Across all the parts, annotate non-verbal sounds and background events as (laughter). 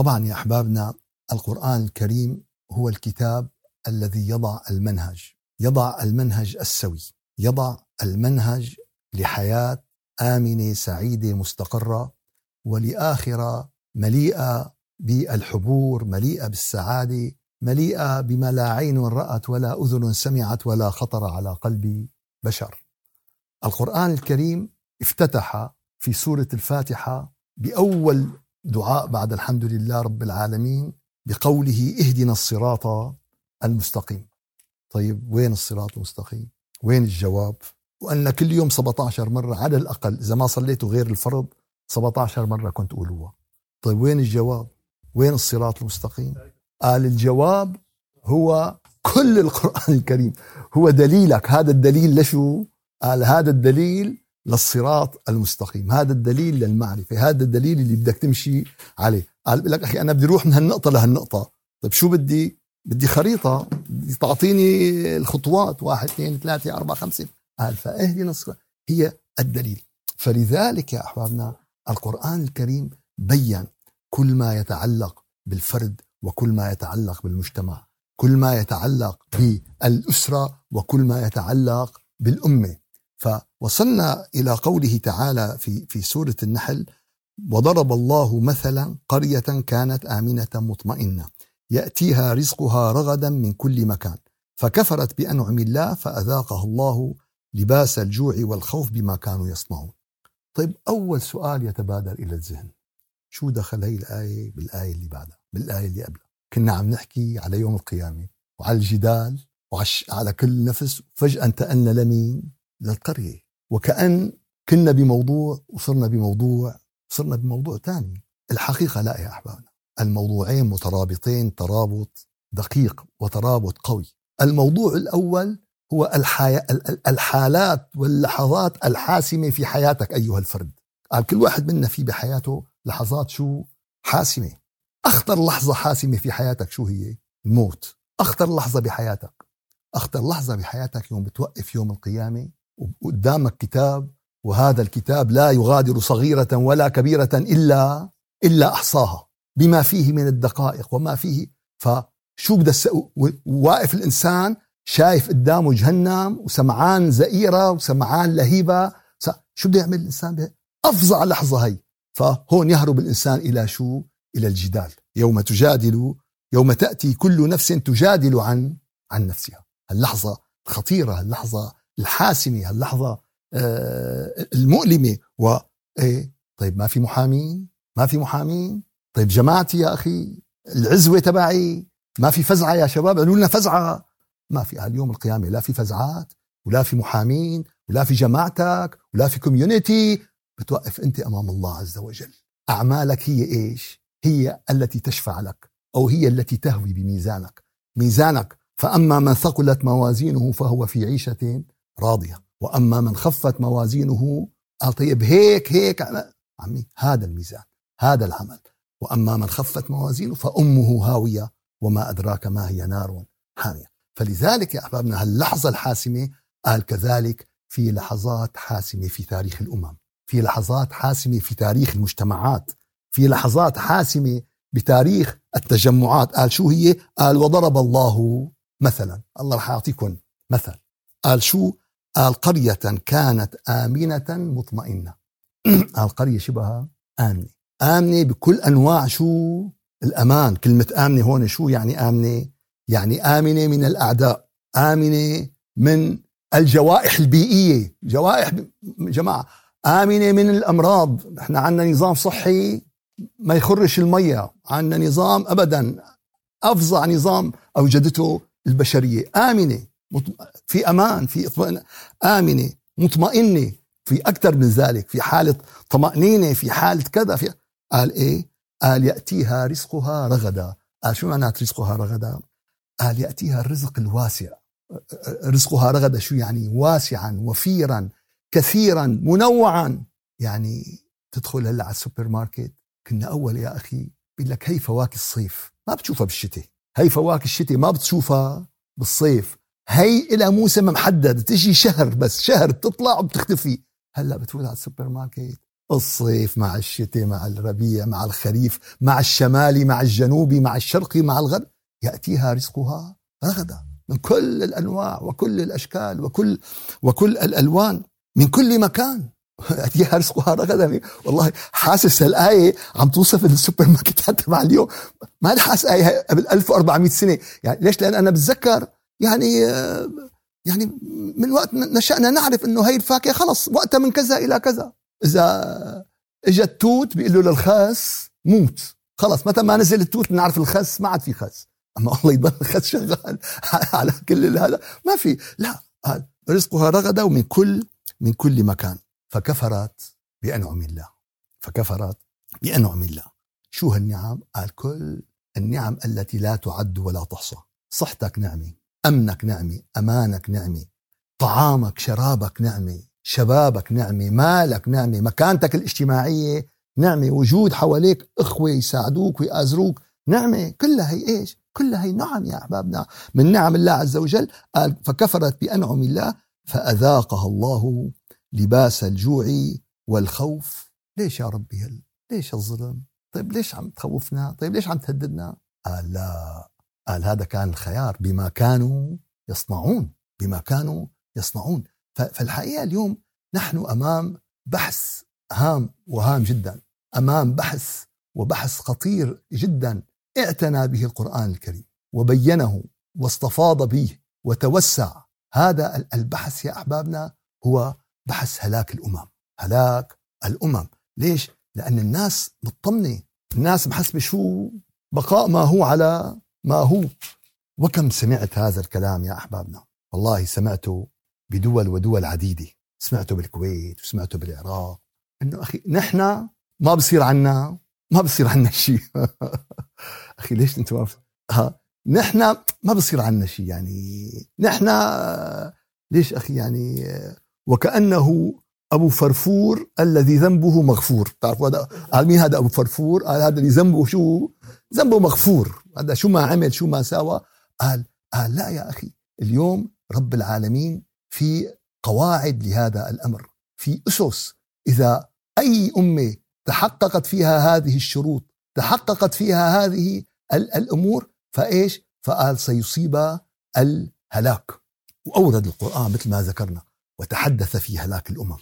طبعا يا أحبابنا القرآن الكريم هو الكتاب الذي يضع المنهج يضع المنهج السوي يضع المنهج لحياة آمنة سعيدة مستقرة ولآخرة مليئة بالحبور مليئة بالسعادة مليئة بما لا عين رأت ولا أذن سمعت ولا خطر على قلب بشر. القرآن الكريم افتتح في سورة الفاتحة بأول دعاء بعد الحمد لله رب العالمين بقوله اهدنا الصراط المستقيم. طيب وين الصراط المستقيم؟ وين الجواب؟ وأن كل يوم 17 مرة على الأقل إذا ما صليتوا غير الفرض 17 مرة كنت قولوها طيب وين الجواب؟ وين الصراط المستقيم؟ قال الجواب هو كل القرآن الكريم. هو دليلك. هذا الدليل لشو؟ قال هذا الدليل للصراط المستقيم. هذا الدليل للمعرفة هذا الدليل اللي بدك تمشي عليه. قال لك أخي أنا بدي أروح من هالنقطة لهالنقطة. طيب شو بدي؟ بدي خريطة بدي تعطيني الخطوات. واحد اثنين ثلاثة أربعة خمسة. قال فاهدنا الصراط هي الدليل. فلذلك يا أحبابنا القرآن الكريم بين كل ما يتعلق بالفرد وكل ما يتعلق بالمجتمع كل ما يتعلق بالأسرة وكل ما يتعلق بالأمة. فوصلنا إلى قوله تعالى في, في سورة النحل وضرب الله مثلا قرية كانت آمنة مطمئنة يأتيها رزقها رغدا من كل مكان فكفرت بأنعم الله فأذاقها الله لباس الجوع والخوف بما كانوا يصنعون. طيب أول سؤال يتبادر إلى الذهن. شو دخل هي الآية بالآية اللي بعدها بالآية اللي قبلها؟ كنا عم نحكي على يوم القيامة وعلى الجدال وعلى كل نفس فجأة انتقلنا لمين؟ للقرية. وكأن كنا بموضوع وصرنا بموضوع صرنا بموضوع ثاني الحقيقة لا يا أحبابنا. الموضوعين مترابطين ترابط دقيق وترابط قوي. الموضوع الأول هو الحياة الحالات واللحظات الحاسمة في حياتك أيها الفرد. قال كل واحد منا في بحياته لحظات شو حاسمة. أخطر لحظة حاسمة في حياتك شو هي؟ الموت. أخطر لحظة بحياتك. أخطر لحظة بحياتك يوم بتوقف يوم القيامة وقدامك كتاب وهذا الكتاب لا يغادر صغيرة ولا كبيرة إلا إلا أحصاها بما فيه من الدقائق وما فيه. فشو بدأ واقف الإنسان شايف قدامه جهنم وسمعان زئيرة وسمعان لهيبة. شو بده يعمل الإنسان؟ أفظع لحظة هي. فهون يهرب الإنسان إلى شو؟ إلى الجدال. يوم تجادل يوم تأتي كل نفس تجادل عن عن نفسها. اللحظة الخطيرة اللحظة الحاسمة اللحظة آه، المؤلمة و إيه طيب ما في محامين؟ ما في محامين؟ طيب جماعتي يا أخي العزوة تبعي؟ ما في فزعة يا شباب؟ قالوا لنا فزعة. ما في اليوم القيامة لا في فزعات ولا في محامين ولا في جماعتك ولا في كوميونيتي بتوقف أنت أمام الله عز وجل. أعمالك هي إيش؟ هي التي تشفع لك أو هي التي تهوي بميزانك. ميزانك فأما من ثقلت موازينه فهو في عيشة راضية. وأما من خفت موازينه قال طيب هيك هيك عمي هذا الميزان هذا العمل. وأما من خفت موازينه فأمه هاوية وما أدراك ما هي نار حامية. فلذلك يا أحبابنا هاللحظة الحاسمة قال كذلك في لحظات حاسمة في تاريخ الأمم في لحظات حاسمة في تاريخ المجتمعات في لحظات حاسمة بتاريخ التجمعات. قال شو هي؟ قال وضرب الله مثلا الله رح يعطيكم مثل. قال شو؟ قال قرية كانت آمنة مطمئنة. (clears throat) قال قرية شبه آمنة. آمنة بكل أنواع شو؟ الأمان. كلمة آمنة هون شو يعني آمنة؟ يعني آمنة من الأعداء. آمنة من الجوائح البيئية. جوائح جماعة. آمنة من الأمراض. إحنا عندنا نظام صحي ما يخرش المية. عندنا نظام أبدا. أفظع نظام أوجدته البشرية. آمنة. في أمان في اطمئنان آمنة مطمئنة في أكثر من ذلك في حالة طمأنينة في حالة كذا في قال إيه؟ قال يأتيها رزقها رغدا. قال شو معنات رزقها رغدا؟ قال يأتيها الرزق الواسع. رزقها رغدا شو يعني؟ واسعا وفيرا كثيرا منوعا. يعني تدخل هلأ على السوبر ماركت كنا أول يا أخي بيقول لك هي فواكه الصيف. ما بتشوفها بالشتاء. هي فواكه الشتاء ما بتشوفها بالصيف. هي إلى موسم محدد تجي شهر بس شهر بتطلع وبتختفي. هلأ بتفوت على السوبر ماركت الصيف مع الشتاء مع الربيع مع الخريف مع الشمالي مع الجنوبي مع الشرقي مع الغربي يأتيها رزقها رغدا من كل الأنواع وكل الأشكال وكل وكل الألوان من كل مكان. (laughs) يأتيها رزقها رغدا والله حاسس الآية عم توصف السوبر ماركت تبع اليوم. ما حاسس آية قبل 1400 سنة. يعني ليش؟ لأن أنا بتذكر يعني يعني من وقت نشأنا نعرف إنه هي الفاكهة خلص وقتها من كذا إلى كذا. إذا اجى التوت بيقول له للخس موت. خلص متى ما نزل التوت بنعرف الخس ما عاد في خس. أما الله يضل الخس شغال (laughs) على كل هذا. ما في. لا رزقها رغدا ومن كل من كل مكان. فكفرت بأنعم الله. فكفرت بأنعم الله. شو هالنعم؟ قال كل النعم التي لا تعد ولا تحصى. صحتك نعمه أمنك نعمه أمانك نعمه طعامك شرابك نعمه شبابك نعمه مالك نعمه مكانتك الاجتماعية نعمه وجود حواليك إخوة يساعدوك ويآزروك نعمه كلها هي إيش؟ كلها هي نعم يا أحبابنا. من نعم الله عز وجل قال فكفرت بأنعم الله فأذاقها الله لباس الجوع والخوف. ليش يا ربي هل ليش الظلم؟ طيب ليش عم تخوفنا؟ طيب ليش عم تهددنا؟ قال لا قال هذا كان الخيار بما كانوا يصنعون بما كانوا يصنعون. فالحقيقة اليوم نحن أمام بحث هام وهام جدا أمام بحث وبحث خطير جدا. اعتنى به القرآن الكريم وبينه واستفاض به وتوسع. هذا البحث يا أحبابنا هو بحث هلاك الأمم هلاك الأمم. ليش؟ لأن الناس مطمنة الناس محسبه شو بقاء ما هو على ما هو؟ وكم سمعت هذا الكلام يا أحبابنا؟ والله سمعته بدول ودول عديدة. سمعته بالكويت وسمعته بالعراق. إنه أخي نحن ما بصير عنا ما بصير عنا شيء (laughs) أخي ليش أنت ما ها نحن ما بصير عنا شيء يعني. نحن ليش أخي يعني؟ وكأنه أبو فرفور الذي ذنبه مغفور. بتعرفوا هذا؟ مين هذا أبو فرفور؟ قال هذا اللي ذنبه شو؟ ذنبه مغفور. هذا شو ما عمل شو ما ساوى. قال قال لا يا أخي اليوم رب العالمين في قواعد لهذا الأمر في أسس. إذا أي أمة تحققت فيها هذه الشروط تحققت فيها هذه الأمور فإيش؟ فقال سيصيب الهلاك. وأورد القرآن مثل ما ذكرنا وتحدث في هلاك الأمم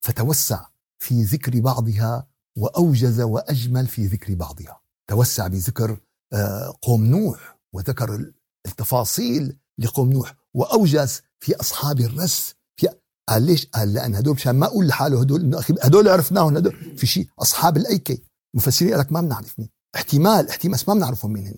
فتوسع في ذكر بعضها وأوجز وأجمل في ذكر بعضها. توسع بذكر آه، قوم نوح وذكر التفاصيل لقوم نوح واوجز في أصحاب الرس في قال ليش؟ قال لأن هدول مشان ما أقول لحاله هدول إنه أخي هدول عرفناهم هدول في شيء أصحاب الأيكة مفسرين لك ما بنعرف مين احتمال احتمال بس ما بنعرفهم مين هن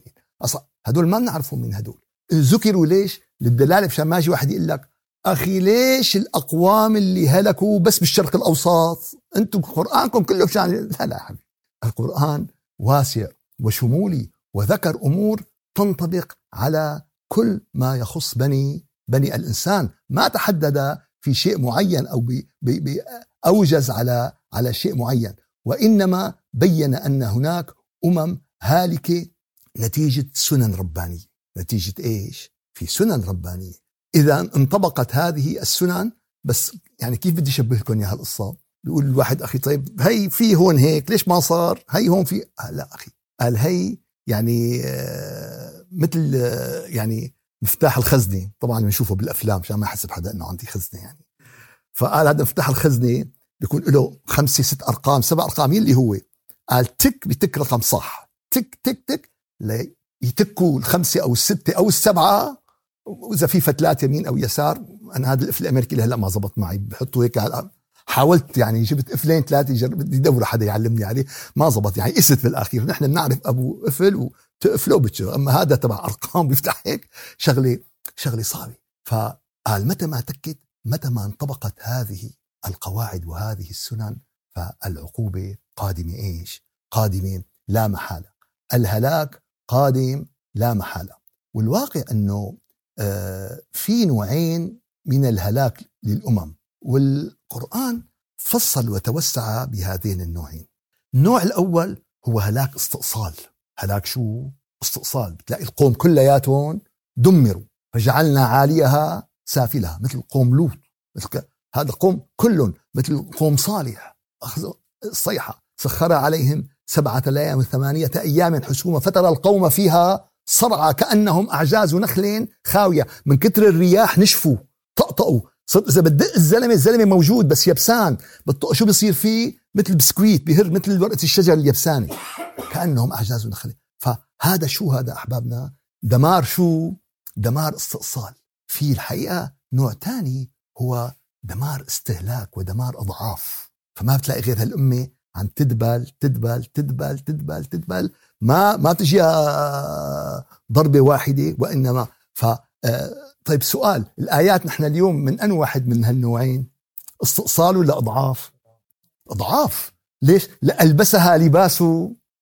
هدول ما بنعرفهم مين هدول ذكروا ليش؟ للدلالة مشان ما يجي واحد يقول لك أخي ليش الأقوام اللي هلكوا بس بالشرق الأوسط أنتم قرآنكم كله مشان لا لا حبيبي القرآن واسع وشمولي وذكر أمور تنطبق على كل ما يخص بني بني الإنسان. ما تحدد في شيء معين أو بي بي أوجز على على شيء معين. وإنما بين أن هناك أمم هالكة نتيجة سنن ربانية. نتيجة إيش؟ في سنن ربانية. إذا انطبقت هذه السنن بس يعني كيف بدي اشبه لكم اياها القصة بيقول الواحد أخي طيب هي في هون هيك ليش ما صار؟ هي هون في آه لا أخي. قال هي يعني آه مثل آه يعني مفتاح الخزنة. طبعا بنشوفه بالأفلام عشان ما يحسب حدا إنه عندي خزنة يعني. فقال هذا مفتاح الخزنة بيكون له خمسة ست أرقام سبع أرقام اللي هو. قال تك بتك رقم صح. تك تك تك ليتكوا الخمسة أو الستة أو السبعة. وإذا في فتلات يمين أو يسار أنا هذا القفل الامريكي اللي هلأ ما زبط معي بحطوا هيك على حاولت يعني جبت قفلين ثلاثة جرب بدي ادور حدا يعلمني عليه. ما زبط. يعني قست بالآخير. نحن بنعرف أبو قفل وتقفله وبتشغل أما هذا تبع أرقام (laughs) بيفتح هيك شغلة شغلة صعبة. فقال متى ما تكت متى ما انطبقت هذه القواعد وهذه السنن فالعقوبة قادمة. إيش؟ قادمة لا محالة. الهلاك قادم لا محالة. والواقع إنه آه، في نوعين من الهلاك للأمم. والقران فصل وتوسع بهذين النوعين. النوع الأول هو هلاك استئصال. هلاك شو؟ استئصال. بتلاقي القوم كلياتهم دمروا فجعلنا عاليها سافلها مثل قوم لوط. مثل هذا قوم كلهم مثل قوم صالح. الصيحة. سخر عليهم سبعة ليال وثمانية أيام حسوما فترى القوم فيها صرعى كأنهم أعجاز نخل خاوية. من كتر الرياح نشفوا طقطقوا صرت إذا بتدق الزلمة الزلمة موجود بس يبسان بتطق شو بصير فيه؟ مثل بسكويت بهر مثل ورقة الشجر اليبسانة كأنهم أعجاز نخل فهذا شو هذا أحبابنا؟ دمار شو؟ دمار استئصال. في الحقيقة نوع تاني هو دمار استهلاك ودمار إضعاف. فما بتلاقي غير هالأمة عم تدبل تدبل تدبل تدبل تدبل. ما ما بتجيها ضربة واحدة وإنما ف آه، طيب سؤال الآيات نحن اليوم من أن واحد من هالنوعين؟ استئصال ولا أضعاف؟ أضعاف. ليش؟ لألبسها لباس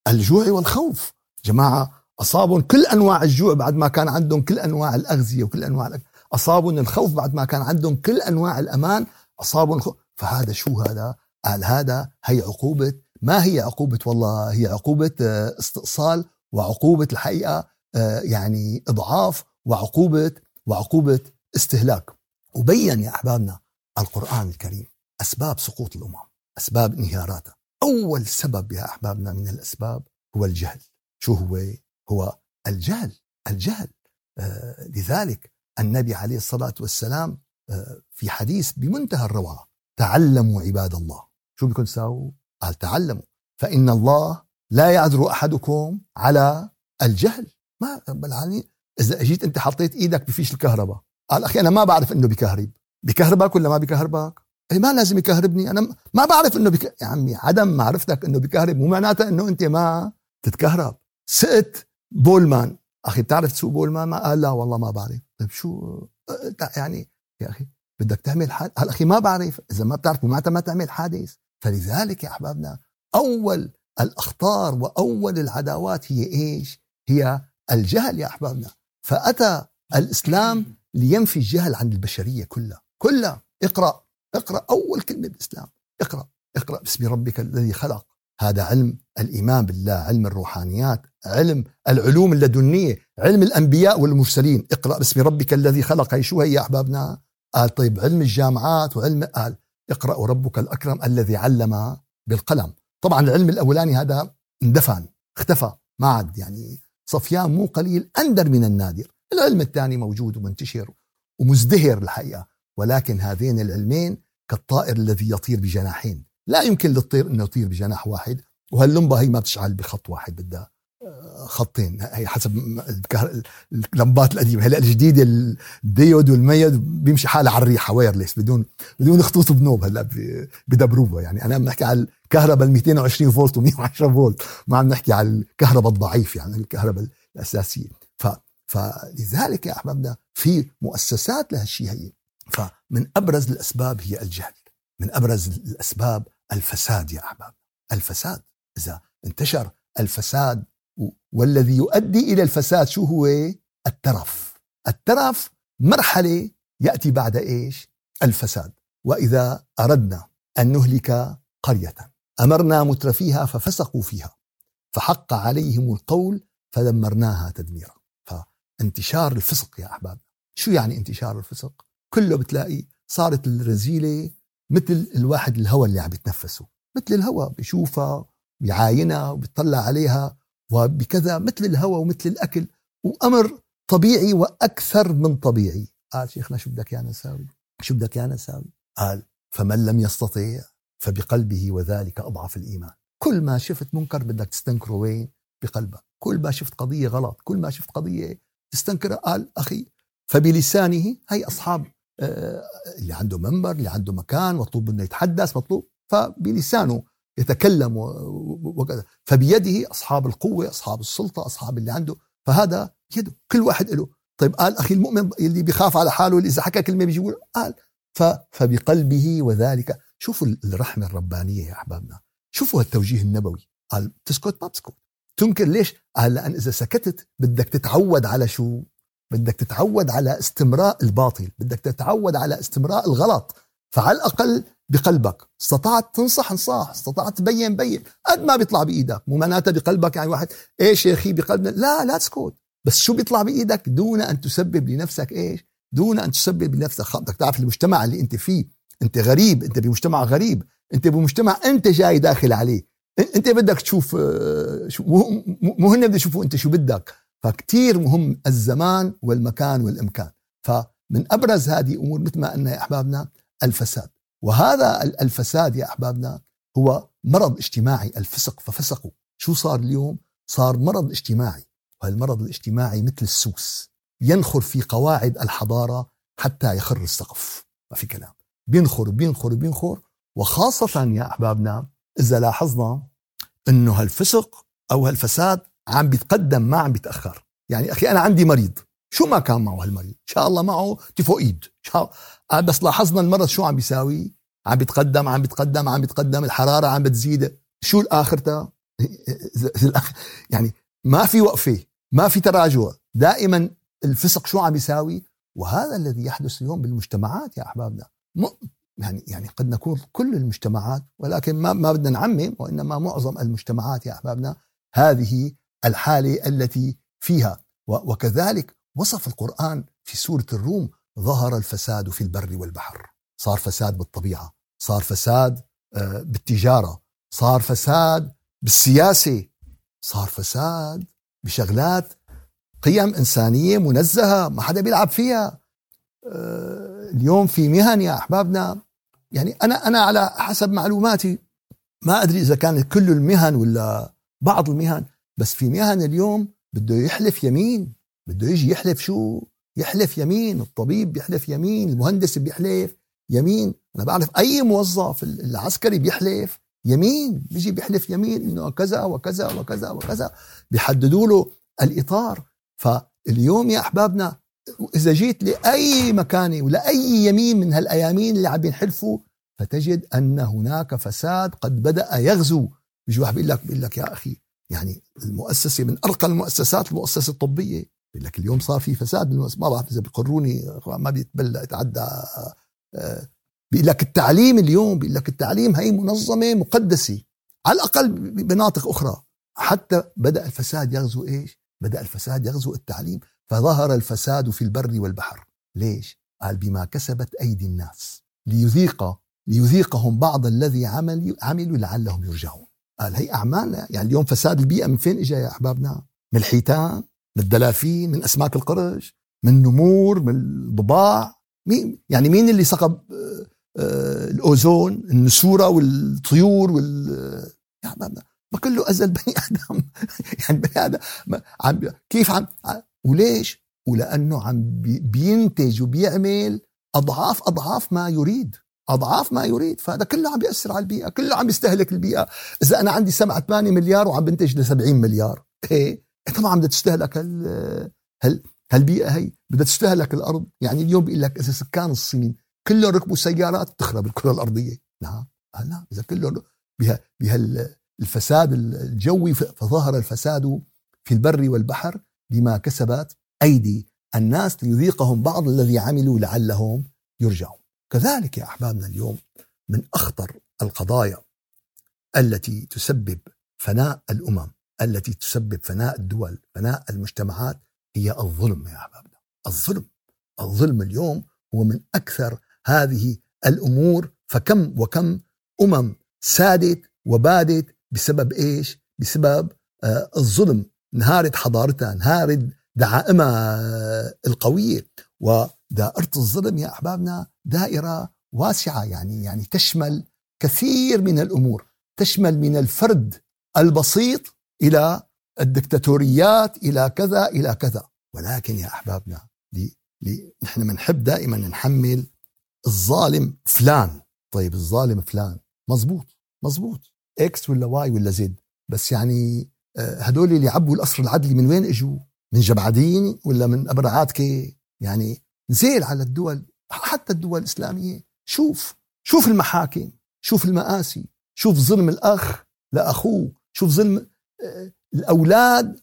الجوع والخوف. جماعة أصابهم كل أنواع الجوع بعد ما كان عندهم كل أنواع الأغذية وكل أنواع. أصابهم الخوف بعد ما كان عندهم كل أنواع الأمان أصابهم الخوف فهذا شو هذا؟ قال هذا هي عقوبة. ما هي عقوبة؟ والله هي عقوبة آه، استئصال وعقوبة الحقيقة آه، يعني إضعاف وعقوبة وعقوبة استهلاك. وبين يا أحبابنا القرآن الكريم أسباب سقوط الأمم أسباب انهياراتها. أول سبب يا أحبابنا من الأسباب هو الجهل. شو هو؟ هو الجهل الجهل. آه لذلك النبي عليه الصلاة والسلام آه في حديث بمنتهى الروعة تعلموا عباد الله. شو بدكم تساووا؟ قال تعلموا. فإن الله لا يعذر أحدكم على الجهل. ما رب إذا أجيت أنت حطيت إيدك بفيش الكهرباء. قال أخي أنا ما بعرف إنه بكهرب. بكهربك ولا ما بكهربك؟ أي ما لازم يكهربني. أنا ما بعرف إنه بك... يا عمي عدم معرفتك إنه بكهرب مو معناتها إنه أنت ما تتكهرب. سقت بولمان. أخي بتعرف تسوق بولمان ما؟ قال لا والله ما بعرف. طيب شو؟ يعني يا أخي بدك تعمل حادث قال أخي ما بعرف. إذا ما بتعرف معناتها ما تعمل حادث. فلذلك يا أحبابنا أول الأخطار وأول العداوات هي إيش؟ هي الجهل يا أحبابنا. فأتى الإسلام لينفي الجهل عن البشرية كلها. كلها. اقرأ. اقرأ أول كلمة بالإسلام. اقرأ. اقرأ باسم ربك الذي خلق. هذا علم الإيمان بالله علم الروحانيات علم العلوم اللدنية علم الأنبياء والمرسلين. اقرأ باسم ربك الذي خلق هي شو هي يا أحبابنا. قال طيب علم الجامعات وعلم قال اقرأ ربك الأكرم الذي علم بالقلم. طبعا العلم الأولاني هذا اندفن اختفى ما عاد يعني صفيان مو قليل أندر من النادر. العلم الثاني موجود ومنتشر ومزدهر الحقيقة. ولكن هذين العلمين كالطائر الذي يطير بجناحين. لا يمكن للطير إنه يطير بجناح واحد. وهاللمبة هي ما بتشعل بخط واحد بدها خطين. هي حسب اللمبات القديمة. هلا الجديدة الديود والميد بيمشي حالها على الريحة وايرلس بدون بدون خطوط بنوب هلا بدبروبة يعني. أنا عم نحكي على الكهرباء ال 220 فولت و110 فولت. ما عم نحكي على الكهرباء الضعيف يعني الكهرباء الأساسية. ف فلذلك يا احبابنا في مؤسسات لهالشيء هي. فمن أبرز الأسباب هي الجهل. من أبرز الأسباب الفساد يا أحباب. الفساد. إذا انتشر الفساد والذي يؤدي إلى الفساد شو هو؟ الترف. الترف مرحلة يأتي بعد إيش؟ الفساد. وإذا أردنا أن نهلك قرية. أمرنا مترفيها ففسقوا فيها فحق عليهم القول فدمرناها تدميرا. فانتشار الفسق يا احباب شو يعني انتشار الفسق؟ كله بتلاقي صارت الرزيلة مثل الواحد الهواء اللي عم يتنفسه مثل الهواء بشوفها بيعاينها وبيطلع عليها وبكذا مثل الهواء ومثل الأكل. وأمر طبيعي وأكثر من طبيعي. قال شيخنا شو بدك يعني نساوي؟ شو بدك يعني نساوي؟ قال فمن لم يستطيع فبقلبه وذلك أضعف الإيمان. كل ما شفت منكر بدك تستنكره وين؟ بقلبك. كل ما شفت قضية غلط كل ما شفت قضية تستنكرها قال أخي فبلسانه هي أصحاب آه، اللي عنده منبر اللي عنده مكان مطلوب انه يتحدث مطلوب فبلسانه يتكلم وكذا. فبيده أصحاب القوة أصحاب السلطة أصحاب اللي عنده. فهذا يده كل واحد له. طيب قال أخي المؤمن اللي بيخاف على حاله اللي إذا حكى كلمة بيجي قال فبقلبه وذلك شوفوا الرحمة الربانية يا أحبابنا. شوفوا التوجيه النبوي. قال تسكت ما تسكت. تنكر ليش؟ قال لأن إذا سكتت بدك تتعود على شو؟ بدك تتعود على استمراء الباطل. بدك تتعود على استمراء الغلط. فعلى الأقل بقلبك. استطعت تنصح انصاح. استطعت تبين بين. قد ما بيطلع بإيدك. مو معناتها بقلبك يعني واحد إيش يا أخي؟ بقلبنا لا لا تسكت. بس شو بيطلع بإيدك؟ دون أن تسبب لنفسك إيش؟ دون أن تسبب لنفسك بدك تعرف المجتمع اللي أنت فيه أنت غريب أنت بمجتمع غريب انت بمجتمع انت جاي داخل عليه. انت بدك تشوف آه، مو هن بدك يشوفوا انت شو بدك. فكتير مهم الزمان والمكان والإمكان. فمن أبرز هذه امور مثل ما قلنا يا أحبابنا الفساد. وهذا الفساد يا أحبابنا هو مرض اجتماعي الفسق. ففسقوا. شو صار اليوم؟ صار مرض اجتماعي. وهالمرض الاجتماعي مثل السوس. ينخر في قواعد الحضارة حتى يخر السقف. ما في كلام. بينخر بينخر بينخر وخاصة يا أحبابنا إذا لاحظنا أنه هالفسق أو هالفساد عم بيتقدم ما عم بيتأخر. يعني أخي أنا عندي مريض. شو ما كان معه هالمريض؟ إن شاء الله معه تيفوئيد. آه، بس لاحظنا المرض شو عم بيساوي؟ عم بيتقدم عم بيتقدم عم بيتقدم. الحرارة عم بتزيد. شو الآخرته (laughs) يعني ما في وقفة ما في تراجع. دائما الفسق شو عم يساوي؟ وهذا الذي يحدث اليوم بالمجتمعات يا أحبابنا. يعني يعني قد نكون كل المجتمعات ولكن ما ما بدنا نعمم وإنما معظم المجتمعات يا أحبابنا هذه الحالة التي فيها. وكذلك وصف القرآن في سورة الروم ظهر الفساد في البر والبحر صار فساد بالطبيعة صار فساد آه، بالتجارة صار فساد بالسياسة صار فساد بشغلات قيم إنسانية منزهة ما حدا بيلعب فيها. اليوم في مهن يا أحبابنا. يعني أنا أنا على حسب معلوماتي ما أدري إذا كانت كل المهن ولا بعض المهن بس في مهن اليوم بده يحلف يمين بده يجي يحلف شو؟ يحلف يمين الطبيب بيحلف يمين المهندس بيحلف يمين. أنا بعرف أي موظف العسكري بيحلف يمين بيجي بيحلف يمين إنه كذا وكذا وكذا وكذا بيحددوا له الإطار. فاليوم يا أحبابنا إذا جيت لأي مكان ولا اي يمين من هالأيامين اللي عم ينحلفوا فتجد أن هناك فساد قد بدأ يغزو. بيجي واحد بيقول لك بيقول لك يا أخي يعني المؤسسة من أرقى المؤسسات المؤسسة الطبية. بيقول لك اليوم صار في فساد ما بعرف إذا بيقروني ما بيتبلى يتعدى آه، بيقول لك التعليم اليوم بيقول لك التعليم هي منظمة مقدسة على الأقل بمناطق أخرى. حتى بدأ الفساد يغزو إيش؟ بدأ الفساد يغزو التعليم. فظهر الفساد في البر والبحر. ليش؟ قال بما كسبت أيدي الناس. ليذيق ليذيقهم بعض الذي عمل عملوا لعلهم يرجعون. قال هي أعمالنا يعني اليوم فساد البيئة من فين إجا يا أحبابنا؟ من الحيتان من الدلافين من أسماك القرش من النمور من الضباع. مين يعني مين اللي سقب آه، آه، الأوزون النسورة والطيور وال يا أحبابنا ما كله أزل بني آدم. (laughs) يعني بني آدم عم كيف عم وليش؟ ولأنه عم بينتج وبيعمل أضعاف أضعاف ما يريد أضعاف ما يريد. فهذا كله عم بياثر على البيئة كله عم يستهلك البيئة. إذا أنا عندي سمعه 8 مليار وعم بنتج ل 70 مليار إيه؟ طبعا بدها تستهلك هال هال هالبيئة هي. بدها تستهلك الأرض. يعني اليوم بيقول لك إذا سكان الصين كلهم ركبوا سيارات تخرب (laughs) الكرة الأرضية. نعم نعم إذا كلهم بها بهالفساد الجوي فظهر الفساد في البر والبحر. بما كسبت أيدي الناس ليذيقهم بعض الذي عملوا لعلهم يرجعون. كذلك يا أحبابنا اليوم من أخطر القضايا التي تسبب فناء الأمم التي تسبب فناء الدول فناء المجتمعات هي الظلم يا أحبابنا. الظلم الظلم اليوم هو من أكثر هذه الأمور فكم وكم أمم سادت وبادت بسبب إيش؟ بسبب آه الظلم انهارت حضارتها انهارت دعائمها القوية. ودائرة الظلم يا أحبابنا دائرة واسعة يعني يعني تشمل كثير من الأمور. تشمل من الفرد البسيط إلى الدكتاتوريات إلى كذا إلى كذا. ولكن يا أحبابنا لي لي نحن بنحب دائما نحمل الظالم فلان. طيب الظالم فلان مزبوط مزبوط إكس ولا واي ولا زد. بس يعني آه، هدول اللي عبوا القصر العدلي من وين إجوا؟ من جبعدين ولا من قبر عاتكة؟ يعني نزيل على الدول حتى الدول الإسلامية. شوف شوف المحاكم شوف المآسي شوف ظلم الأخ لأخوه شوف ظلم آه، الأولاد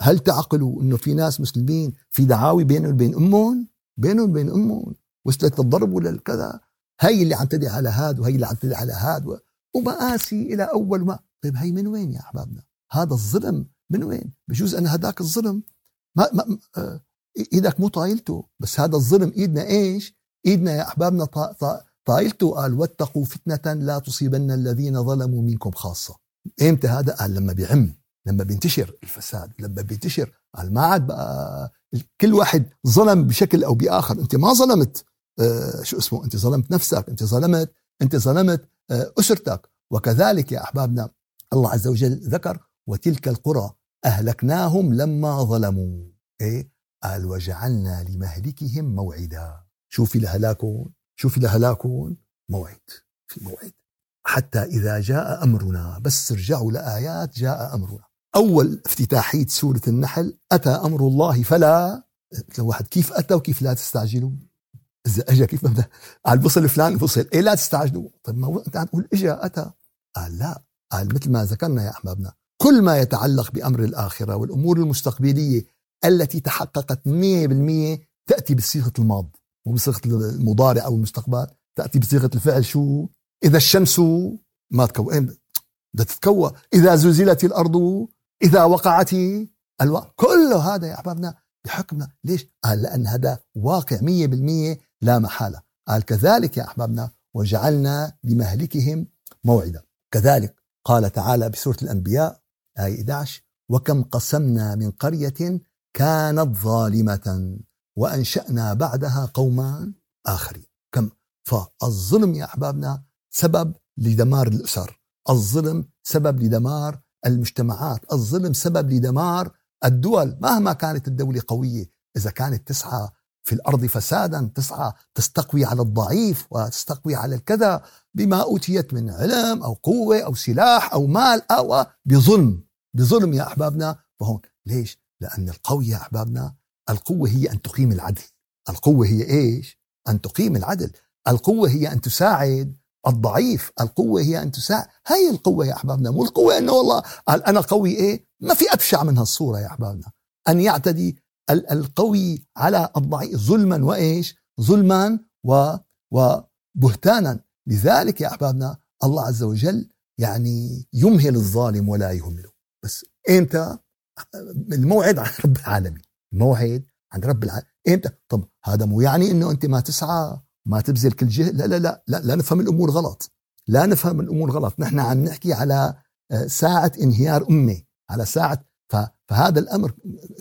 هل تعقلوا إنه في ناس مسلمين في دعاوي بينهم وبين أمهم؟ بينهم وبين أمهم. وصلت للضرب ولا الكذا هي اللي عم تدعي على هاد وهي اللي عم تدعي على هاد ومآسي إلى أول ما طيب هي من وين يا أحبابنا؟ هذا الظلم من وين؟ بجوز أنا هداك الظلم. ما, ما آه، إيدك مو طايلته. بس هذا الظلم إيدنا إيش؟ إيدنا يا أحبابنا طايلته. قال واتقوا فتنة لا تصيبن الذين ظلموا منكم خاصة. إمتى هذا؟ قال لما بيعم لما بينتشر الفساد لما بينتشر. قال ما عاد بقى كل واحد ظلم بشكل أو بآخر. أنت ما ظلمت. آه شو اسمه؟ أنت ظلمت نفسك. أنت ظلمت أنت ظلمت آه أسرتك. وكذلك يا أحبابنا الله عز وجل ذكر وتلك القرى أهلكناهم لما ظلموا. إيه؟ قال وجعلنا لمهلكهم موعدا. شوفي لهلاكون شوفي لهلاكون موعد في موعد. حتى إذا جاء أمرنا بس ارجعوا لآيات جاء أمرنا. أول افتتاحية سورة النحل أتى أمر الله فلا. واحد كيف أتى وكيف لا تستعجلوا؟ إذا أجا كيف بدأ قال بصل فلان بصل. إيه لا تستعجلوا. طيب ما أنت عم تقول إجا أتى. قال لا. قال مثل ما ذكرنا يا أحبابنا كل ما يتعلق بأمر الآخرة والأمور المستقبلية التي تحققت 100% تأتي بصيغة الماض وبصيغة المضارع أو المستقبل تأتي بصيغة الفعل شو إذا الشمس ما تكون إيه؟ بدها تتكون إذا زلزلت الأرض إذا وقعت ألو... كل هذا يا أحبابنا بحكمنا ليش؟ قال لأن هذا واقع مية بالمية لا محالة قال كذلك يا أحبابنا وجعلنا لمهلكهم موعدا كذلك قال تعالى بسورة الأنبياء آية 11 وكم قسمنا من قرية كانت ظالمة وأنشأنا بعدها قوما آخرين. كم؟ فالظلم يا أحبابنا سبب لدمار الأسر. الظلم سبب لدمار المجتمعات. الظلم سبب لدمار الدول. مهما كانت الدولة قوية إذا كانت تسعى في الأرض فسادا تسعى تستقوي على الضعيف وتستقوي على الكذا بما أوتيت من علم أو قوة أو سلاح أو مال أو بظلم. بظلم يا أحبابنا فهون. ليش؟ لأن القوي يا أحبابنا القوة هي أن تقيم العدل. القوة هي إيش؟ أن تقيم العدل. القوة هي أن تساعد الضعيف. القوة هي أن تساعد. هاي القوة يا أحبابنا. مو القوة أنه والله قال أنا قوي إيه؟ ما في أبشع من هالصورة يا أحبابنا. أن يعتدي القوي على الضعيف ظلما وإيش؟ ظلما و وبهتانا. لذلك يا أحبابنا الله عز وجل يعني يمهل الظالم ولا يهمله. بس إمتى؟ الموعد عن رب العالمين. الموعد عند رب العالمين إمتى؟ طب هذا مو يعني أنه أنت ما تسعى ما تبذل كل جهد؟ لا لا لا لا, لا نفهم الأمور غلط. لا نفهم الأمور غلط. نحن عم نحكي على آه، ساعة انهيار أمة على ساعة فهذا الأمر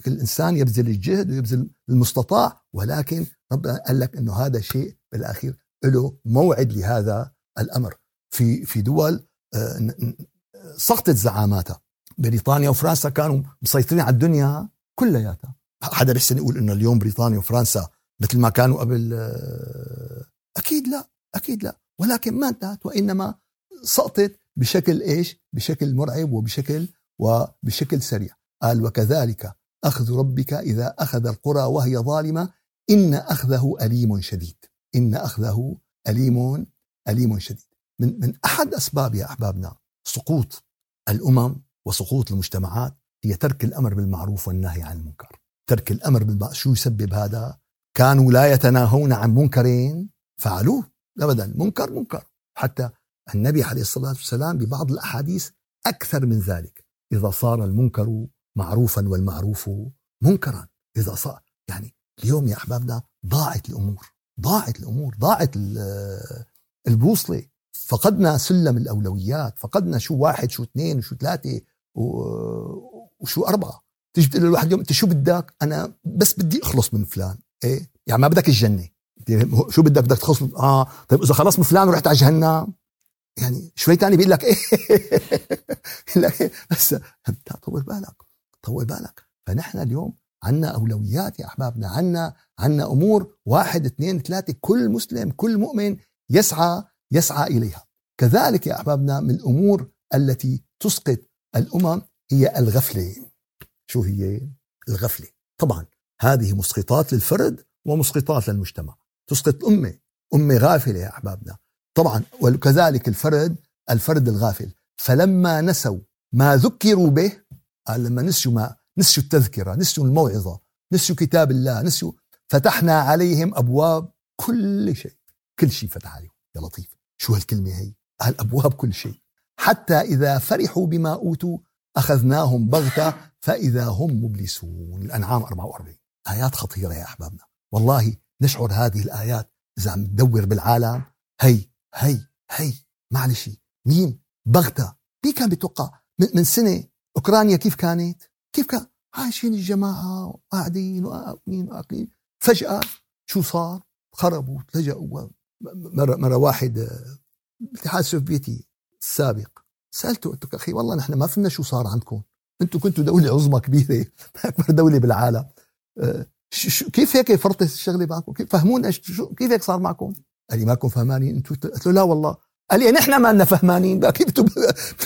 كل إنسان يبذل الجهد ويبذل المستطاع ولكن ربنا قال لك إنه هذا شيء بالأخير له موعد لهذا الأمر. في في دول آه، سقطت زعاماتها. بريطانيا وفرنسا كانوا مسيطرين على الدنيا كلياتها. حدا بيحسن يقول إنه اليوم بريطانيا وفرنسا مثل ما كانوا قبل آه، أكيد لا أكيد لا. ولكن ما انتهت وإنما سقطت بشكل إيش؟ بشكل مرعب وبشكل وبشكل سريع. قال وكذلك أخذ ربك إذا أخذ القرى وهي ظالمة إن أخذه أليم شديد. إن أخذه أليم أليم شديد. من من أحد أسباب يا أحبابنا سقوط الأمم وسقوط المجتمعات هي ترك الأمر بالمعروف والنهي عن المنكر. ترك الأمر بالمعروف شو يسبب هذا؟ كانوا لا يتناهون عن منكرين فعلوه ابدا منكر منكر. حتى النبي عليه الصلاة والسلام ببعض الأحاديث أكثر من ذلك. إذا صار المنكر معروفا والمعروف منكرا. إذا صار يعني اليوم يا أحبابنا ضاعت الأمور ضاعت الأمور ضاعت البوصلة. فقدنا سلم الأولويات فقدنا شو واحد شو اثنين وشو ثلاثة. وشو أربعة؟ تيجي تقول للواحد اليوم أنت شو بدك؟ أنا بس بدي أخلص من فلان. إيه؟ يعني ما بدك الجنة. شو بدك؟ بدك تخلص آه. طيب إذا خلص من فلان ورحت على جهنم؟ يعني شوي تاني بيقول لك إيه؟ (laughs) لك إيه؟ بس طول بالك طول بالك. فنحن اليوم عنا أولويات يا أحبابنا عنا عنا أمور واحد اثنين ثلاثة كل مسلم كل مؤمن يسعى يسعى إليها. كذلك يا أحبابنا من الأمور التي تسقط الأمم هي الغفلة. شو هي؟ الغفلة. طبعا هذه مسقطات للفرد ومسقطات للمجتمع. تسقط أمة. أمة غافلة يا أحبابنا. طبعا وكذلك الفرد الفرد الغافل. فلما نسوا ما ذكروا به قال لما نسيوا ما نسيوا التذكرة نسيوا الموعظة نسيوا كتاب الله نسيوا فتحنا عليهم أبواب كل شيء. كل شيء فتح عليهم. يا لطيف. شو هالكلمة هي؟ قال أبواب كل شيء. حتى إذا فرحوا بما أوتوا أخذناهم بغتة فإذا هم مبلسون. الأنعام 44 آيات خطيرة يا أحبابنا. والله نشعر هذه الآيات إذا عم تدور بالعالم. هي هي هي. معلش مين بغتا مين كان بيتوقع؟ من سنة أوكرانيا كيف كانت؟ كيف كان؟ عايشين الجماعة وقاعدين وقاعدين وقاعدين فجأة شو صار؟ خربوا لجأوا مرة, مرة واحد الاتحاد السوفيتي السابق سألته قلت أخي والله نحن ما فهمنا شو صار عندكم. أنتم كنتوا دولة عظمى كبيرة (laughs) أكبر دولة بالعالم. أه، كيف هيك فرطت الشغلة معكم؟ كيف فهمونا كيف هيك صار معكم؟ قال لي ماكم فهمانين؟ أنتم قلت له لا والله. قال لي نحن ما لنا فهمانين. كيف أنتم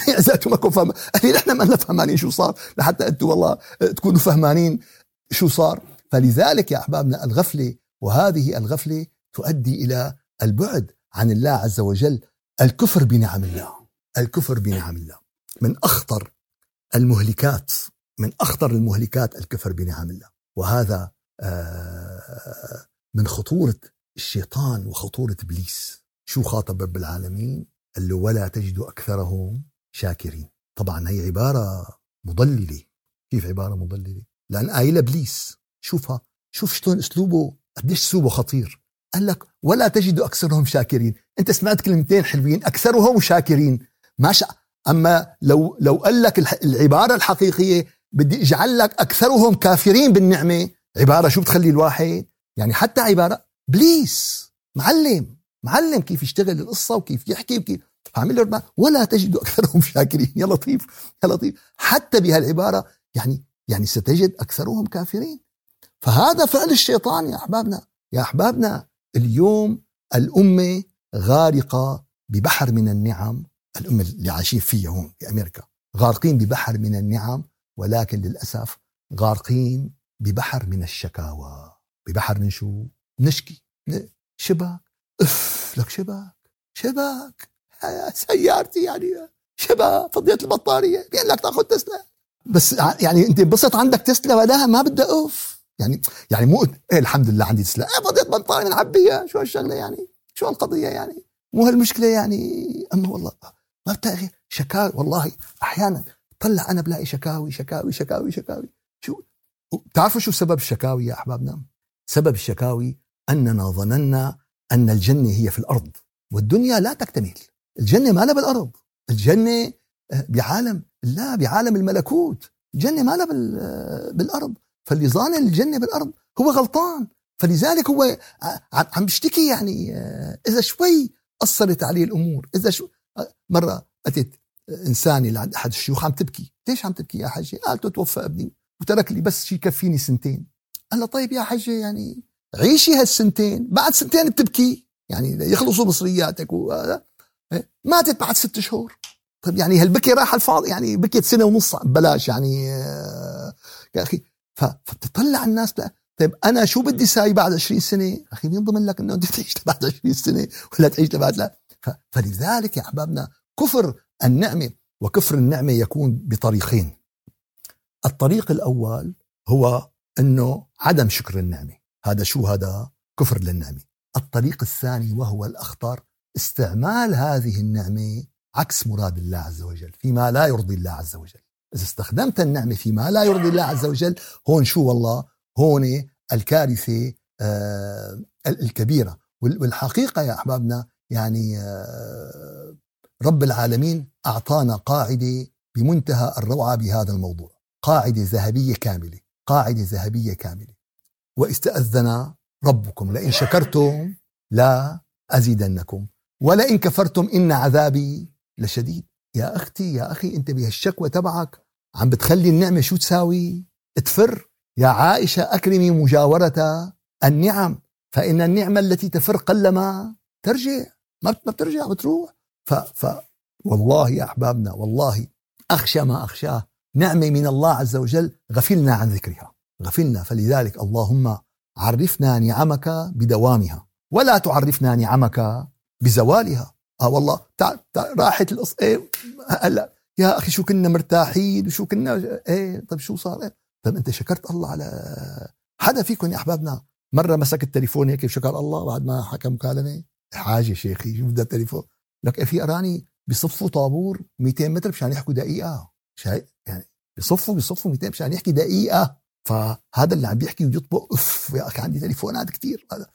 ما ماكم فهمان قال لي نحن ما لنا فهمانين شو صار لحتى أنتم والله تكونوا فهمانين شو صار. فلذلك يا أحبابنا الغفلة وهذه الغفلة تؤدي إلى البعد عن الله عز وجل الكفر بنعم الله. الكفر بنعم الله. من أخطر المهلكات من أخطر المهلكات الكفر بنعم الله. وهذا آه، من خطورة الشيطان وخطورة إبليس. شو خاطب رب العالمين؟ قال له ولا تجد أكثرهم شاكرين. طبعا هي عبارة مضللة. كيف عبارة مضللة؟ لأن قايله ابليس شوفها شوف شلون أسلوبه قديش أسلوبه خطير. قال لك ولا تجد أكثرهم شاكرين. أنت سمعت كلمتين حلوين أكثرهم شاكرين. ما شاء. أما لو لو قال لك العبارة الحقيقية بدي أجعل لك أكثرهم كافرين بالنعمة عبارة شو بتخلي الواحد؟ يعني حتى عبارة بليس معلم معلم كيف يشتغل القصة وكيف يحكي وكيف. فعمل له ولا تجد أكثرهم (laughs) شاكرين. يا لطيف يا لطيف. حتى بهالعبارة يعني يعني ستجد أكثرهم كافرين. فهذا فعل الشيطان يا أحبابنا. يا أحبابنا اليوم الأمة غارقة ببحر من النعم الأمة اللي عايشين فيها هون في أمريكا غارقين ببحر من النعم ولكن للأسف غارقين ببحر من الشكاوى. ببحر من شو؟ نشكي. شباك. أف لك شباك. شباك. سيارتي يعني. شباك فضيت البطارية. بيقول لك تأخذ تسلا. بس يعني أنت انبسط عندك تسلا ولا ما بدها أوف. يعني يعني مو إيه الحمد لله عندي تسلا. إيه فضيت بطاريه نعبيها شو هالشغلة يعني؟ شو القضية يعني؟ مو هالمشكلة يعني؟ أما والله. ما بتلاقي شكاوي والله أحيانا طلع أنا بلاقي شكاوي شكاوي شكاوي شكاوي. شو؟ بتعرفوا شو سبب الشكاوي يا احبابنا؟ سبب الشكاوي أننا ظننا أن الجنة هي في الأرض والدنيا لا تكتمل. الجنة ما لها بالأرض. الجنة آه، بعالم لا بعالم الملكوت. الجنة ما لها آه، بالأرض. فاللي ظان الجنة بالأرض هو غلطان. فلذلك هو آه، عم بيشتكي يعني إذا شوي أثرت عليه الأمور إذا شو مرة اتت انسانه لعند أحد الشيوخ عم تبكي؟ ليش عم تبكي يا حجه قالت توفى ابني. وترك لي بس شيء يكفيني سنتين. قال له طيب يا حجه يعني عيشي هالسنتين. بعد سنتين بتبكي؟ يعني يخلصوا مصرياتك و... إيه؟ ماتت بعد ست شهور. طيب يعني هالبكي راح الفاضي؟ يعني بكيت سنة ونص ببلاش يعني آه، يا أخي. فبتطلع الناس بقى. طيب أنا شو بدي ساوي بعد 20 سنة؟ أخي مين ضمن لك إنه انت تعيش بعد 20 سنة ولا تعيش لبعد لا. فلذلك يا أحبابنا كفر النعمه وكفر النعمه يكون بطريقين. الطريق الأول هو إنه عدم شكر النعمه هذا شو؟ هذا كفر للنعمه الطريق الثاني وهو الأخطر استعمال هذه النعمه عكس مراد الله عز وجل فيما لا يرضي الله عز وجل. إذا استخدمت النعمه فيما لا يرضي الله عز وجل هون شو والله؟ هون الكارثة آه الكبيرة. والحقيقة يا أحبابنا يعني آه رب العالمين أعطانا قاعدة بمنتهى الروعة بهذا الموضوع. قاعدة ذهبية كاملة قاعدة ذهبية كاملة. واستأذن ربكم لئن شكرتم لا أزيدنكم. ولئن كفرتم إن عذابي لشديد. يا أختي يا أخي أنت بهالشكوى تبعك عم بتخلي النعمة شو تساوي؟ تفر. يا عائشة أكرمي مجاورة النعم فإن النعمة التي تفر قلما ترجع. ما بترجع بتروح. ف, ف والله يا أحبابنا والله أخشى ما أخشاه. نعمة من الله عز وجل غفلنا عن ذكرها. غفلنا. فلذلك اللهم عرفنا نعمك بدوامها. ولا تعرفنا نعمك بزوالها. آه والله تعال تعال راحت القصة إيه هلا يا أخي شو كنا مرتاحين وشو كنا إيه طيب شو صار؟ إيه. طيب أنت شكرت الله على حدا فيكم يا أحبابنا؟ مرة مسك التليفون هيك شكر الله بعد ما حكى مكالمة. حاجة شيخي شو بدها التليفون لك في اراني بصفوا طابور 200 متر مشان يحكوا دقيقة. شايف يعني بصفوا بصفوا 200 مشان يحكي دقيقة. فهذا اللي عم بيحكي ويطبق اف يا أخي عندي تليفونات كثير هذا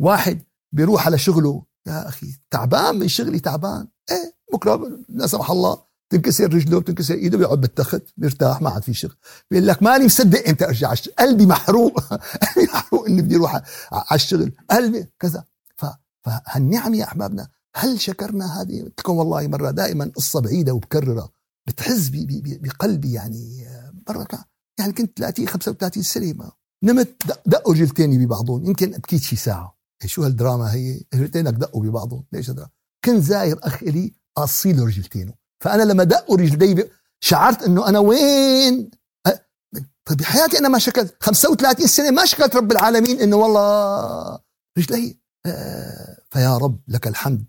واحد بيروح على شغله يا أخي تعبان من شغلي تعبان. إيه بكره لا سمح الله. تنكسر رجله بتنكسر إيده بيقعد بالتخت بيرتاح ما عاد في شغل. بيقول لك ماني مصدق إمتى أرجع قلبي محروق. (laughs) قلبي محروق إني بدي أروح على الشغل. قلبي كذا. فهالنعم يا أحبابنا هل شكرنا هذه؟ قلت لكم والله مرة دائما قصة بعيدة وبكررها بتحز بقلبي يعني مرة يعني كنت 30 35 سنة ما نمت دقوا رجلتيني ببعضهم يمكن بكيت شي ساعة. إيه شو هالدراما هي؟ رجلتينك دقوا ببعضهم ليش هذا؟ كنت زاير أخ إلي قاصي له رجلتينه فأنا لما دقوا رجلي شعرت إنه أنا وين؟ طيب بحياتي أنا ما شكلت 35 سنة ما شكلت رب العالمين إنه والله رجلي فيا رب لك الحمد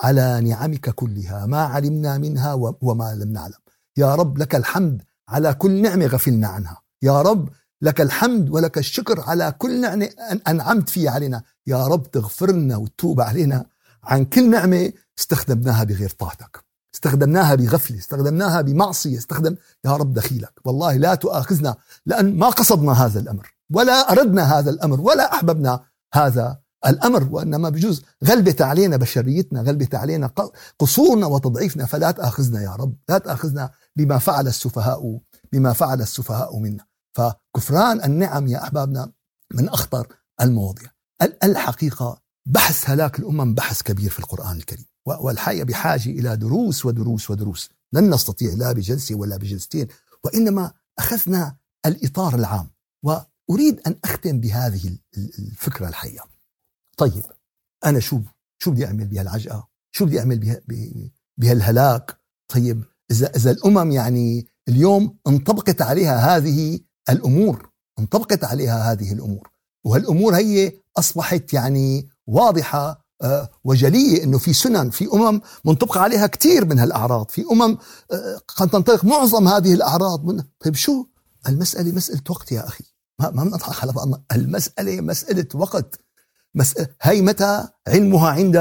على نعمك كلها ما علمنا منها وما لم نعلم. يا رب لك الحمد على كل نعمة غفلنا عنها. يا رب لك الحمد ولك الشكر على كل نعمة أنعمت فيها علينا. يا رب تغفر لنا وتتوب علينا عن كل نعمة استخدمناها بغير طاعتك استخدمناها بغفلة استخدمناها بمعصية استخدم يا رب دخيلك. والله لا تؤاخذنا لأن ما قصدنا هذا الأمر ولا أردنا هذا الأمر ولا أحببنا هذا الأمر وإنما بجوز غلبت علينا بشريتنا غلبت علينا قصورنا وتضعيفنا فلا تأخذنا يا رب لا تأخذنا بما فعل السفهاء بما فعل السفهاء منا. فكفران النعم يا أحبابنا من أخطر المواضيع. الحقيقة بحث هلاك الأمم بحث كبير في القرآن الكريم. والحقيقة بحاجة إلى دروس ودروس ودروس. لن نستطيع لا بجلسة ولا بجلستين وإنما أخذنا الإطار العام. وأريد أن أختم بهذه الفكرة الحقيقة طيب أنا شو شو بدي أعمل بهالعجقة؟ شو بدي أعمل بهالهلاك؟ طيب إذا إذا الأمم يعني اليوم انطبقت عليها هذه الأمور انطبقت عليها هذه الأمور وهالأمور هي أصبحت يعني واضحة آه، وجلية أنه في سنن في أمم منطبق عليها كثير من هالأعراض في أمم آه، قد تنطبق معظم هذه الأعراض من طيب شو؟ المسألة مسألة وقت يا أخي ما ما بنضحك على بعضنا المسألة مسألة وقت. هي متى؟ علمها عند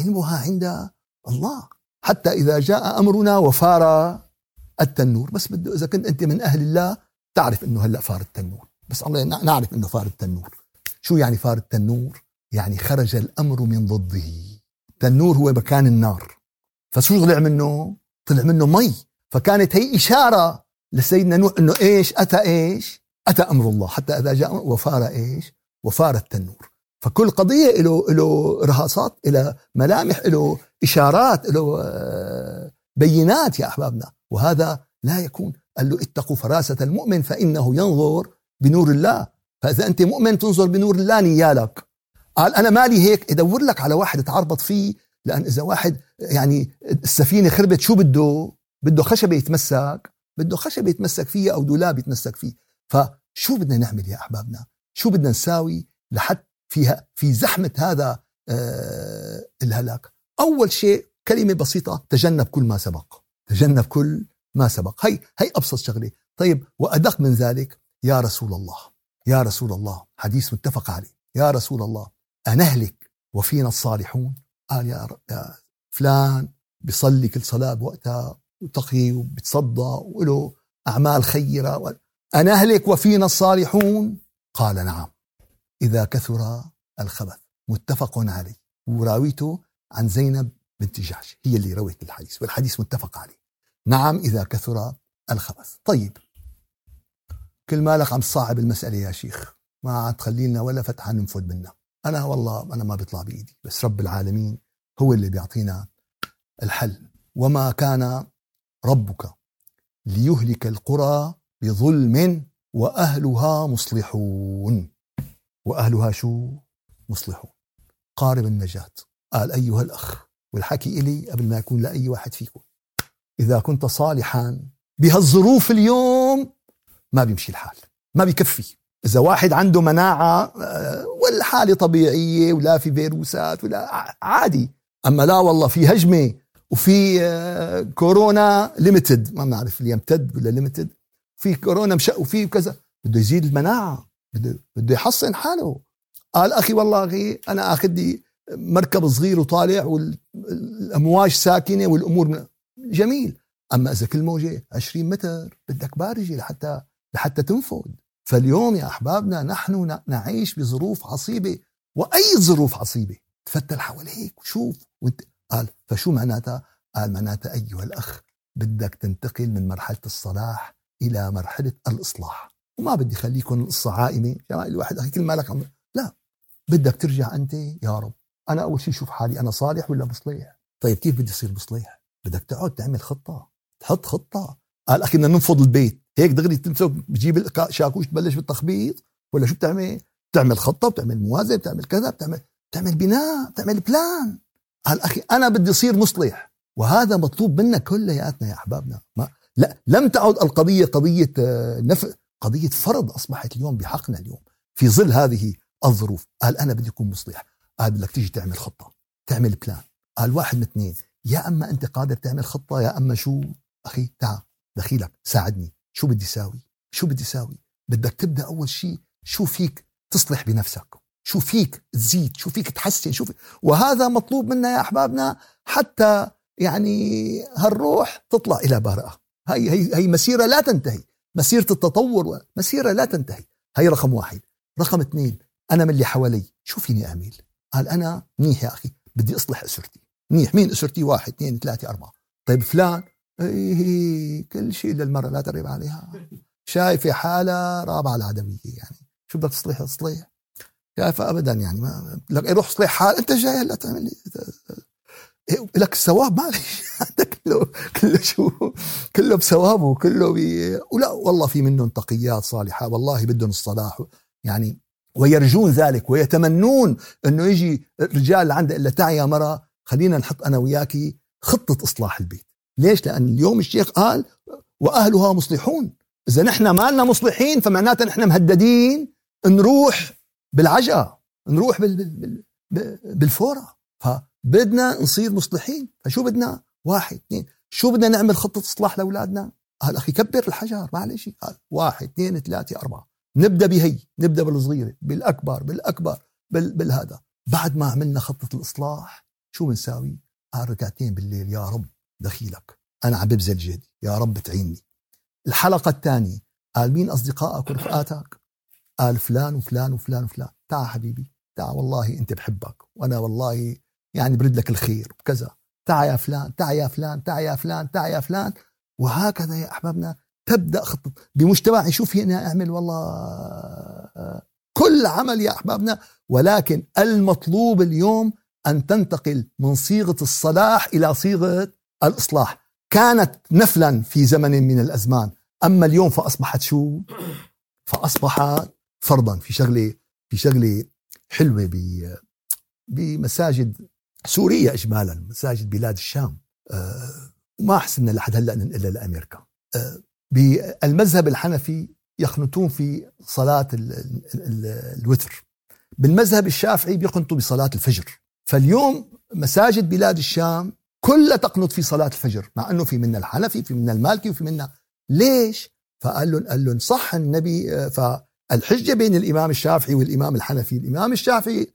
علمها عند الله. حتى إذا جاء أمرنا وفار التنور. بس بده إذا كنت أنت من أهل الله تعرف أنه هلأ فار التنور. بس الله نعرف أنه فار التنور. شو يعني فار التنور؟ يعني خرج الأمر من ضده. التنور هو مكان النار. فشو طلع منه؟ طلع منه مي. فكانت هي إشارة لسيدنا نوح أنه إيش؟ أتى إيش؟ أتى أمر الله. حتى إذا جاء وفار إيش؟ وفار التنور. فكل قضية له له رهاصات له ملامح له إشارات له آه، بينات يا أحبابنا. وهذا لا يكون قال له اتقوا فراسة المؤمن فإنه ينظر بنور الله. فإذا أنت مؤمن تنظر بنور الله نيالك. قال أنا مالي هيك. ادور لك على واحد تعربط فيه لأن إذا واحد يعني السفينة خربت شو بده؟ بده خشبة يتمسك. بده خشبة يتمسك فيها أو دولاب يتمسك فيه. فشو بدنا نعمل يا أحبابنا؟ شو بدنا نساوي لحد فيها في زحمة هذا آه الهلاك. أول شيء كلمة بسيطة تجنب كل ما سبق. تجنب كل ما سبق. هي هي أبسط شغلة. طيب وأدق من ذلك يا رسول الله. يا رسول الله. حديث متفق عليه. يا رسول الله أنهلك وفينا الصالحون؟ قال يا, يا فلان بيصلي كل صلاة بوقتها وتقي وبتصدى وله أعمال خيرة أنهلك وفينا الصالحون؟ قال نعم. إذا كثر الخبث. متفق عليه. وراويته عن زينب بنت جحش. هي اللي روت الحديث والحديث متفق عليه. نعم إذا كثر الخبث. طيب. كل مالك عم تصعب المسألة يا شيخ. ما عاد تخلي لنا ولا فتحة ننفذ منها. أنا والله أنا ما بيطلع بإيدي. بس رب العالمين هو اللي بيعطينا الحل. وما كان ربك ليهلك القرى بظلم وأهلها مصلحون. وأهلها شو مصلحون. قارب النجاة. قال أيها الأخ والحكي إلي قبل ما يكون لأي واحد فيكم. إذا كنت صالحا بهالظروف اليوم ما بيمشي الحال ما بيكفي. إذا واحد عنده مناعة آه، ولا حاله طبيعية ولا في فيروسات ولا عادي. أما لا والله في هجمة وفي آه، كورونا ليمتد ما بنعرف يمتد ولا ليمتد في كورونا مش وفي كذا. بده يزيد المناعة. بده يحصن حاله. قال أخي والله أخي أنا آخذ لي مركب صغير وطالع والأمواج ساكنة والأمور جميل. أما إذا كل موجة 20 متر بدك بارجة لحتى لحتى تنفذ فاليوم يا أحبابنا نحن نعيش بظروف عصيبة. وأي ظروف عصيبة؟ تفتل حواليك وشوف وانت. قال فشو معناتها؟ قال معناتها أيها الأخ بدك تنتقل من مرحلة الصلاح إلى مرحلة الإصلاح. وما بدي خليكم القصة عائمة. يعني الواحد أخي كل مالك عم لا بدك ترجع أنت يا رب. أنا أول شيء شوف حالي أنا صالح ولا مصلح طيب كيف بدي اصير مصلح بدك تقعد تعمل خطة. تحط خطة. قال أخي بدنا ننفض البيت. هيك دغري تمسك بتجيب شاكوش تبلش بالتخبيط. ولا شو بتعمل؟ بتعمل خطة بتعمل موازنة بتعمل كذا بتعمل بتعمل بناء بتعمل بلان. قال أخي أنا بدي اصير مصلح وهذا مطلوب منا كلياتنا يا أحبابنا. ما لا لم تعد القضية قضية آه، نف قضية فرض أصبحت اليوم بحقنا اليوم. في ظل هذه الظروف قال أنا بدي أكون مصلح. قال بدك تيجي تعمل خطة تعمل بلان قال واحد من اثنين يا أما أنت قادر تعمل خطة يا أما شو؟ أخي تعال دخيلك ساعدني. شو بدي ساوي شو بدي ساوي بدك تبدأ أول شيء شو فيك تصلح بنفسك؟ شو فيك تزيد؟ شو فيك تحسن؟ شو فيك وهذا مطلوب منا يا أحبابنا حتى يعني هالروح تطلع إلى بارئة. هي هي هي مسيرة لا تنتهي. مسيرة التطور مسيرة لا تنتهي. هي رقم واحد. رقم اثنين أنا من اللي حوالي. شو فيني اعمل قال أنا منيح يا أخي. بدي أصلح أسرتي. منيح. مين أسرتي؟ واحد اثنين ثلاثة أربعة. طيب فلان؟ إيه كل شيء للمرة لا تريب عليها. شايفة حالة رابعة العدوية يعني. شو بدك تصليح تصليح شايفة أبدا يعني ما لك روح صليح حال أنت جاي هلأ تعمل لي لك الثواب معلش (laughs) كله كله شو كله بثوابه كله بي. ولا والله في منهم تقيات صالحة والله بدهم الصلاح. يعني ويرجون ذلك ويتمنون إنه يجي رجال عنده الا تعي يا مرة خلينا نحط أنا وياكي خطة إصلاح البيت. ليش؟ لأن اليوم الشيخ قال وأهلها مصلحون. إذا نحن ما لنا مصلحين فمعناتها نحن مهددين نروح بالعجقه نروح بال بال بال بالفورة. فبدنا نصير مصلحين. فشو بدنا؟ واحد اثنين. شو بدنا نعمل خطة إصلاح لأولادنا؟ قال أخي كبر الحجر معلش قال واحد اثنين ثلاثة أربعة. نبدأ بهي نبدأ بالصغيرة بالأكبر بالأكبر بال بالهذا. بعد ما عملنا خطة الإصلاح شو بنساوي؟ قال ركعتين بالليل يا رب دخيلك. أنا عم ببذل جهدي يا رب تعيني الحلقة الثانية قال مين أصدقائك ورفقاتك؟ قال فلان وفلان وفلان وفلان. تعال حبيبي تعال والله أنت بحبك وأنا والله يعني برد لك الخير وكذا. تعال يا فلان تعال يا فلان تعال يا فلان تعال يا فلان. وهكذا يا أحبابنا تبدأ خطة. بمجتمعي شو في أنا أعمل والله كل عمل يا أحبابنا. ولكن المطلوب اليوم أن تنتقل من صيغة الصلاح إلى صيغة الإصلاح. كانت نفلا في زمن من الأزمان. أما اليوم فأصبحت شو؟ فأصبحت فرضا في شغلة في شغلة حلوة بمساجد سوريا إجمالا مساجد بلاد الشام. أه وما حسنا لحد هلأ ننقلها لأمريكا. أه بالمذهب الحنفي يخنتون في ال الوتر. بالمذهب الشافعي بيقنطوا بصلاة الفجر. فاليوم مساجد بلاد الشام كلها تقنط في صلاة الفجر مع أنه في منا الحنفي في منا المالكي وفي منا ليش؟ فقال لهم قال لهم صح النبي آه، فالحجة بين الإمام الشافعي والإمام الحنفي الإمام الشافعي آه،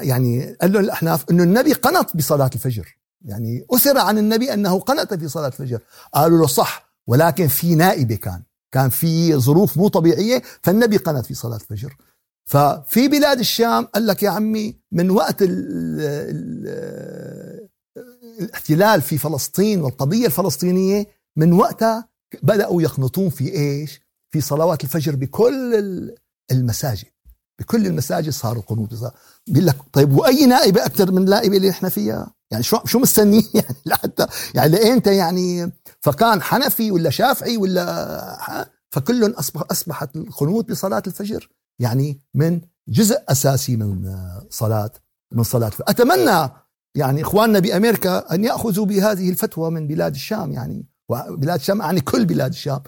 يعني قال لهم الأحناف أنه النبي قنط بصلاة الفجر. يعني أثر عن النبي أنه قنط في صلاة الفجر. قالوا له صح ولكن في نائبة كان. كان في ظروف مو طبيعية فالنبي قنط في صلاة الفجر. ففي بلاد الشام قال لك يا عمي من وقت ال ال الاحتلال في فلسطين والقضية الفلسطينية من وقتها بدأوا يقنطون في إيش؟ في صلوات الفجر بكل المساجد. بكل المساجد صار القنوط. بيقول لك طيب وأي نائبة أكثر من النائبه اللي إحنا فيها؟ يعني شو شو مستنيين؟ (laughs) يعني لحتى يعني لامتى يعني فكان حنفي ولا شافعي ولا فكلهم اصبح أصبحت القنوط بصلاة الفجر. يعني من جزء أساسي من صلاه من صلاة أتمنى يعني إخواننا بأمريكا أن يأخذوا بهذه الفتوى من بلاد الشام. يعني وبلاد الشام يعني كل بلاد الشام.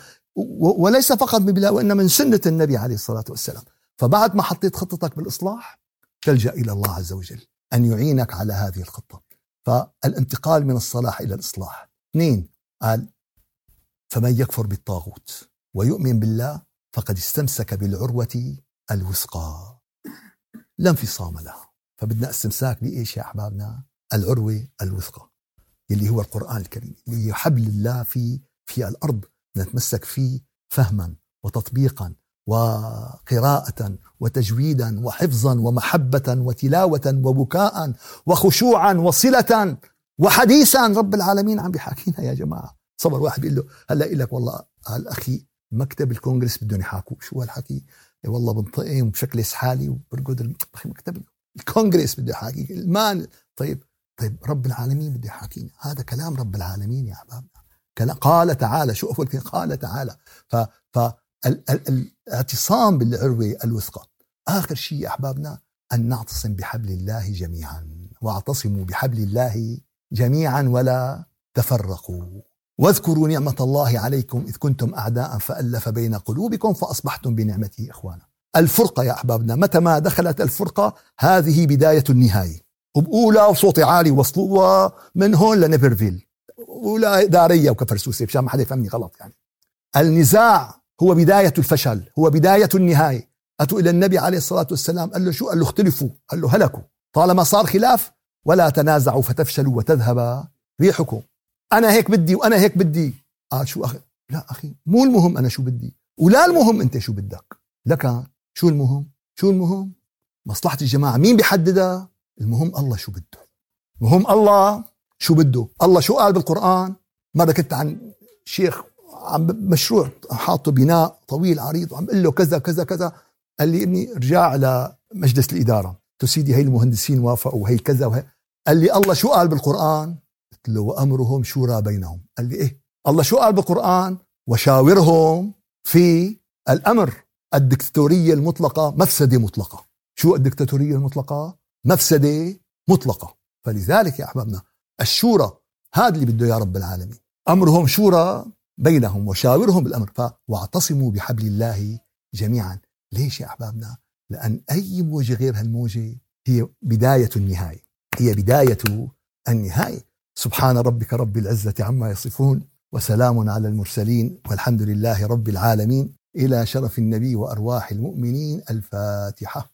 وليس فقط من بلاد وإنما من سنة النبي عليه الصلاة والسلام. فبعد ما حطيت خطتك بالإصلاح تلجأ إلى الله عز وجل أن يعينك على هذه الخطة. فالانتقال من الصلاح إلى الإصلاح. اثنين قال فمن يكفر بالطاغوت ويؤمن بالله فقد استمسك بالعروة الوثقى. لا انفصام لها فبدنا استمساك بإيش يا أحبابنا؟ العروة الوثقى اللي هو القرآن الكريم اللي هي حبل الله في في الأرض نتمسك فيه فهما وتطبيقا. وقراءة وتجويدا وحفظا ومحبة وتلاوة وبكاء وخشوعا وصلة وحديثا. رب العالمين عم بيحاكينا يا جماعة. صبر واحد بيقول له هلا لك والله الأخي مكتب الكونغرس بدهم يحاكوا شو هالحكي إيه والله بنطقم بشكل حالي وبرقد أخي مكتب الكونغرس بده يحاكي المان طيب طيب رب العالمين بده يحاكينا. هذا كلام رب العالمين يا أحبابنا. قال تعالى شو اول قال تعالى. ف ف الاعتصام بالعروة الوثقى. آخر شيء يا أحبابنا أن نعتصم بحبل الله جميعا واعتصموا بحبل الله جميعا ولا تفرقوا. واذكروا نعمة الله عليكم إذ كنتم أعداء فألف بين قلوبكم فأصبحتم بنعمته إخوانا. الفرقة يا أحبابنا متى ما دخلت الفرقة هذه بداية النهاية. وبقولها وصوتي عالي وصلوها من هون لنيفرفيل. ولا دارية وكفرسوسة مشان ما حدا يفهمني غلط يعني. النزاع هو بداية الفشل هو بداية النهاية. أتوا إلى النبي عليه الصلاة والسلام قال له شو؟ قال له اختلفوا. قال له هلكوا. طالما صار خلاف ولا تنازعوا فتفشلوا وتذهب ريحكم. أنا هيك بدي وأنا هيك بدي. قال شو أخي؟ لا أخي مو المهم أنا شو بدي. ولا المهم أنت شو بدك. لك شو المهم؟ شو المهم؟ مصلحة الجماعة. مين بيحددها؟ المهم الله شو بده. المهم الله شو بده. الله شو قال بالقرآن؟ مرة كنت عن شيخ عم مشروع حاطه بناء طويل عريض وعم قل له كذا كذا كذا. قال لي ابني ارجع لمجلس الإدارة. تو سيدي هي المهندسين وافقوا وهي كذا وهي. قال لي الله شو قال بالقرآن؟ قلت له وأمرهم شورى بينهم. قال لي إيه؟ الله شو قال بالقرآن؟ وشاورهم في الأمر. الدكتاتورية المطلقة مفسدة مطلقة. شو الدكتاتورية المطلقة؟ مفسدة مطلقة. فلذلك يا أحبابنا الشورى هذا اللي بده يا رب العالمين. أمرهم شورى بينهم وشاورهم بالأمر ف واعتصموا بحبل الله جميعا. ليش يا أحبابنا؟ لأن أي موجة غير هالموجة هي بداية النهاية. هي بداية النهاية. سبحان ربك رب العزة عما يصفون وسلام على المرسلين والحمد لله رب العالمين. إلى شرف النبي وأرواح المؤمنين. الفاتحة.